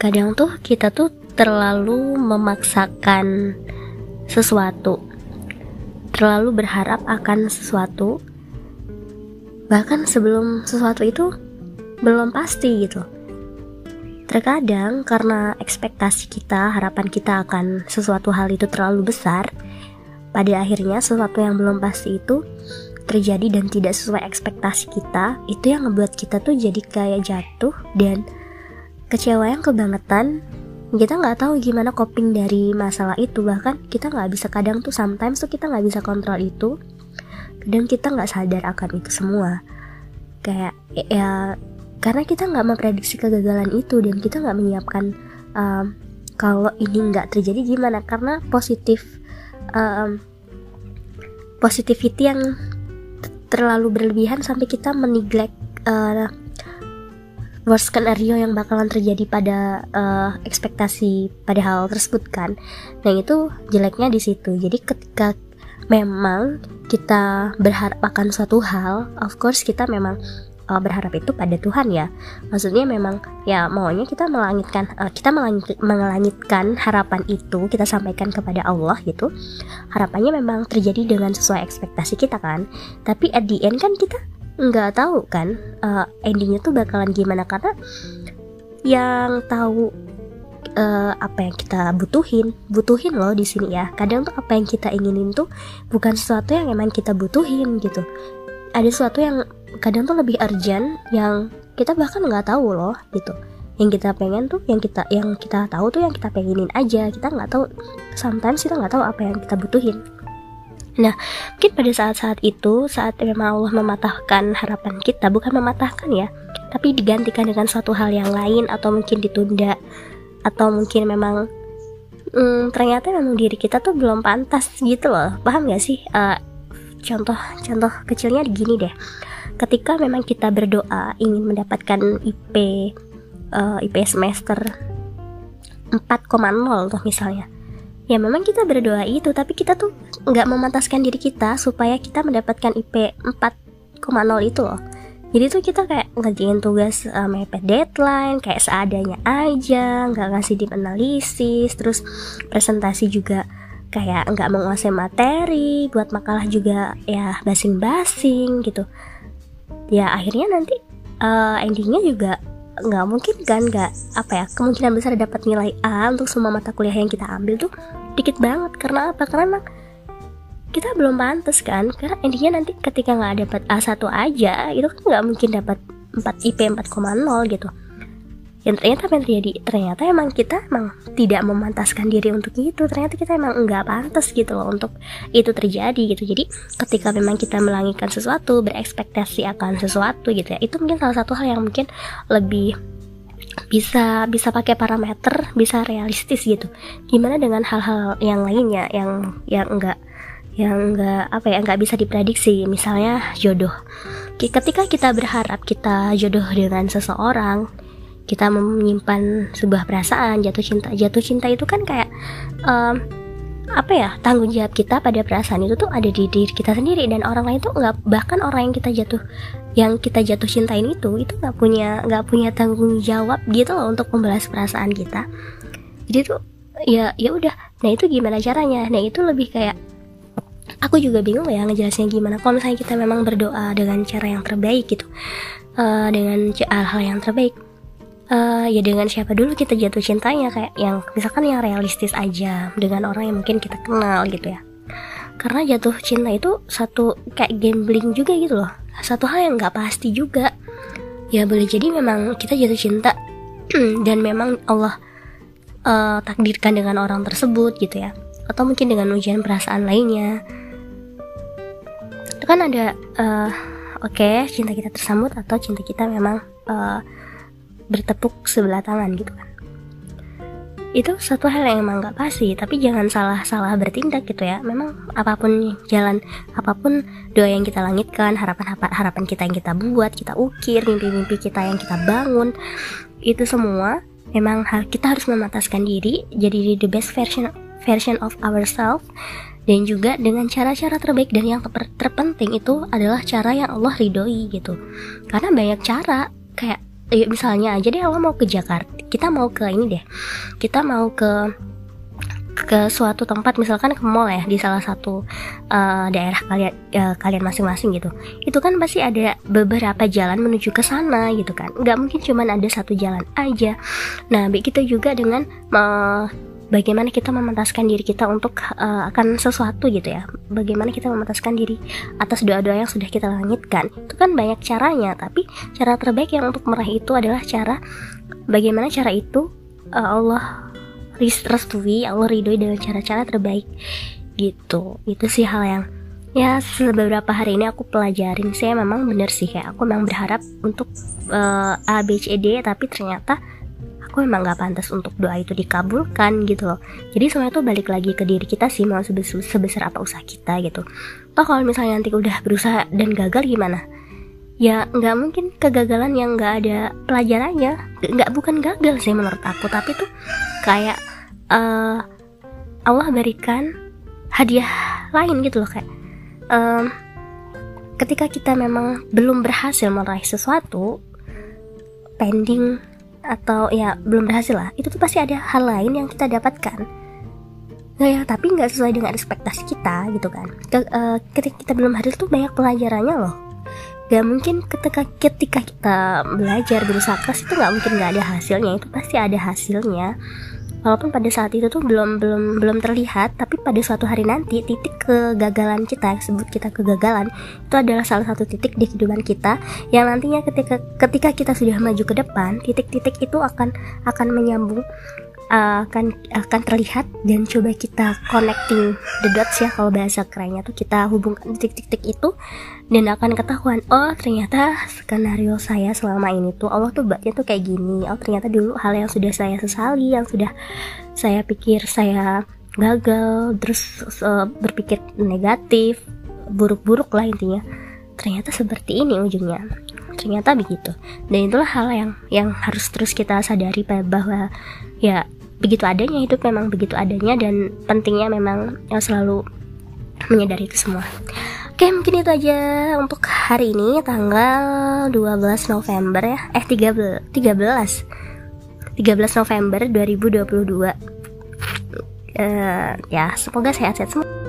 kadang tuh kita tuh terlalu memaksakan sesuatu. Terlalu berharap akan sesuatu. Bahkan sebelum sesuatu itu belum pasti gitu. Terkadang karena ekspektasi kita harapan kita akan sesuatu hal itu terlalu besar pada akhirnya sesuatu yang belum pasti itu terjadi dan tidak sesuai ekspektasi kita itu yang ngebuat kita tuh jadi kayak jatuh dan kecewa yang kebangetan. Kita nggak tahu gimana coping dari masalah itu. Bahkan kita nggak bisa kadang tuh sometimes tuh kita nggak bisa kontrol itu. Dan kita nggak sadar akan itu semua. Kayak ya karena kita nggak memprediksi kegagalan itu dan kita nggak menyiapkan um, kalau ini nggak terjadi gimana. Karena positif um, positivity yang terlalu berlebihan sampai kita meneglect uh, worst scenario yang bakalan terjadi pada uh, ekspektasi pada hal tersebut kan. Nah itu jeleknya di situ. Jadi ketika memang kita berharap akan suatu hal, of course kita memang uh, berharap itu pada Tuhan ya. Maksudnya memang ya maunya kita melangitkan uh, kita melangit, melangitkan harapan itu kita sampaikan kepada Allah gitu. Harapannya memang terjadi dengan sesuai ekspektasi kita kan. Tapi at the end kan kita nggak tahu kan uh, endingnya tuh bakalan gimana? Karena yang tahu uh, apa yang kita butuhin butuhin loh di sini ya. Kadang tuh apa yang kita inginin tuh bukan sesuatu yang emang kita butuhin gitu. Ada sesuatu yang kadang tuh lebih urgent yang kita bahkan nggak tahu loh gitu. Yang kita pengen tuh yang kita yang kita tahu tuh yang kita pengenin aja. Kita nggak tahu sometimes kita nggak tahu apa yang kita butuhin Nah, mungkin pada saat-saat itu, saat memang Allah mematahkan harapan kita, bukan mematahkan ya, tapi digantikan dengan suatu hal yang lain atau mungkin ditunda atau mungkin memang hmm, ternyata memang diri kita tuh belum pantas gitu loh. Paham gak sih? Uh, contoh contoh kecilnya gini deh. Ketika memang kita berdoa ingin mendapatkan IP uh, IP semester 4,0 tuh misalnya ya memang kita berdoa itu tapi kita tuh nggak memantaskan diri kita supaya kita mendapatkan IP 4,0 itu loh. Jadi tuh kita kayak ngerjain tugas uh, mepet deadline kayak seadanya aja nggak ngasih deep analisis terus presentasi juga kayak nggak menguasai materi buat makalah juga ya basing-basing gitu. Ya akhirnya nanti uh, endingnya juga nggak mungkin kan nggak apa ya kemungkinan besar dapat nilai A untuk semua mata kuliah yang kita ambil tuh dikit banget. Karena apa? Karena kita belum pantas kan? Karena intinya nanti ketika nggak dapat A1 aja itu kan nggak mungkin dapat 4 IP 4,0 gitu. Yang ternyata apa yang terjadi? Ternyata emang kita emang tidak memantaskan diri untuk itu. Ternyata kita emang nggak pantas gitu loh untuk itu terjadi gitu. Jadi ketika memang kita melangitkan sesuatu berekspektasi akan sesuatu gitu ya itu mungkin salah satu hal yang mungkin lebih bisa bisa pakai parameter bisa realistis gitu. Gimana dengan hal-hal yang lainnya yang yang enggak yang enggak apa ya enggak bisa diprediksi? Misalnya jodoh. Ketika kita berharap kita jodoh dengan seseorang kita menyimpan sebuah perasaan jatuh cinta jatuh cinta itu kan kayak um, apa ya tanggung jawab kita pada perasaan itu tuh ada di diri kita sendiri. Dan orang lain tuh nggak bahkan orang yang kita jatuh yang kita jatuh cintain itu itu nggak punya nggak punya tanggung jawab gitu loh untuk membalas perasaan kita. Jadi tuh ya ya udah. Nah itu gimana caranya? Nah itu lebih kayak aku juga bingung ya ngejelasin gimana. Kalau misalnya kita memang berdoa dengan cara yang terbaik gitu uh, dengan hal-hal yang terbaik uh, ya dengan siapa dulu kita jatuh cintanya? Kayak yang misalkan yang realistis aja dengan orang yang mungkin kita kenal gitu ya. Karena jatuh cinta itu satu kayak gambling juga gitu loh. Satu hal yang nggak pasti juga. Ya boleh jadi memang kita jatuh cinta dan memang Allah uh, takdirkan dengan orang tersebut gitu ya. Atau mungkin dengan ujian perasaan lainnya. Itu kan ada uh, oke okay, cinta kita tersambut atau cinta kita memang uh, bertepuk sebelah tangan gitu kan. Itu satu hal yang emang gak pasti tapi jangan salah-salah bertindak gitu ya. Memang apa pun jalan apa pun doa yang kita langitkan harapan harapan kita yang kita buat kita ukir mimpi-mimpi kita yang kita bangun itu semua memang kita harus memataskan diri jadi the best version version of ourselves. Dan juga dengan cara-cara terbaik dan yang ter terpenting itu adalah cara yang Allah ridhoi gitu. Karena banyak cara kayak ya misalnya. Aja deh Allah mau ke Jakarta kita mau ke ini deh. Kita mau ke ke suatu tempat misalkan ke mall ya di salah satu uh, daerah kalian uh, kalian masing-masing gitu. Itu kan pasti ada beberapa jalan menuju ke sana gitu kan. Nggak mungkin cuma ada satu jalan aja. Nah begitu juga dengan uh, bagaimana kita memantaskan diri kita untuk uh, akan sesuatu gitu ya. Bagaimana kita memantaskan diri atas doa-doa yang sudah kita langitkan. Itu kan banyak caranya tapi cara terbaik yang untuk meraih itu adalah cara bagaimana cara itu uh, Allah restui Allah ridhoi dengan cara-cara terbaik gitu. Itu sih hal yang ya beberapa hari ini aku pelajarin. Saya memang bener sih kayak aku memang berharap untuk uh, A B C D tapi ternyata aku emang gak pantas untuk doa itu dikabulkan gitu loh. Jadi semuanya tuh balik lagi ke diri kita sih mau sebesar, sebesar apa usaha kita gitu. Toh kalau misalnya nanti udah berusaha dan gagal gimana? Ya nggak mungkin kegagalan yang nggak ada pelajarannya. Nggak bukan gagal sih menurut aku tapi tuh kayak uh, Allah berikan hadiah lain gitu loh kayak um, ketika kita memang belum berhasil meraih sesuatu pending atau ya belum berhasil lah. Itu tuh pasti ada hal lain yang kita dapatkan. Nggak ya tapi nggak sesuai dengan ekspektasi kita gitu kan. Ke, uh, ketika kita belum hadir tuh banyak pelajarannya loh. Gak mungkin ketika ketika kita belajar berusaha keras itu nggak mungkin nggak ada hasilnya. Itu pasti ada hasilnya walaupun pada saat itu tuh belum belum belum terlihat tapi pada suatu hari nanti titik kegagalan kita sebut kita kegagalan itu adalah salah satu titik di kehidupan kita yang nantinya ketika ketika kita sudah maju ke depan titik-titik itu akan akan menyambung uh, akan akan terlihat dan coba kita connecting the dots ya kalau bahasa kerennya tuh. Kita hubungkan titik-titik itu dan akan ketahuan oh ternyata skenario saya selama ini tuh Allah tuh buatnya tuh kayak gini. Oh ternyata dulu hal yang sudah saya sesali yang sudah saya pikir saya gagal terus uh, berpikir negatif buruk-buruk lah intinya. Ternyata seperti ini ujungnya. Ternyata begitu. Dan itulah hal yang yang harus terus kita sadari bahwa ya begitu adanya hidup memang begitu adanya dan pentingnya memang yang selalu menyadari itu semua. Oke mungkin itu aja untuk hari ini tanggal 12 November ya. Eh 13 13 13 November 2022 uh, Ya semoga sehat-sehat semua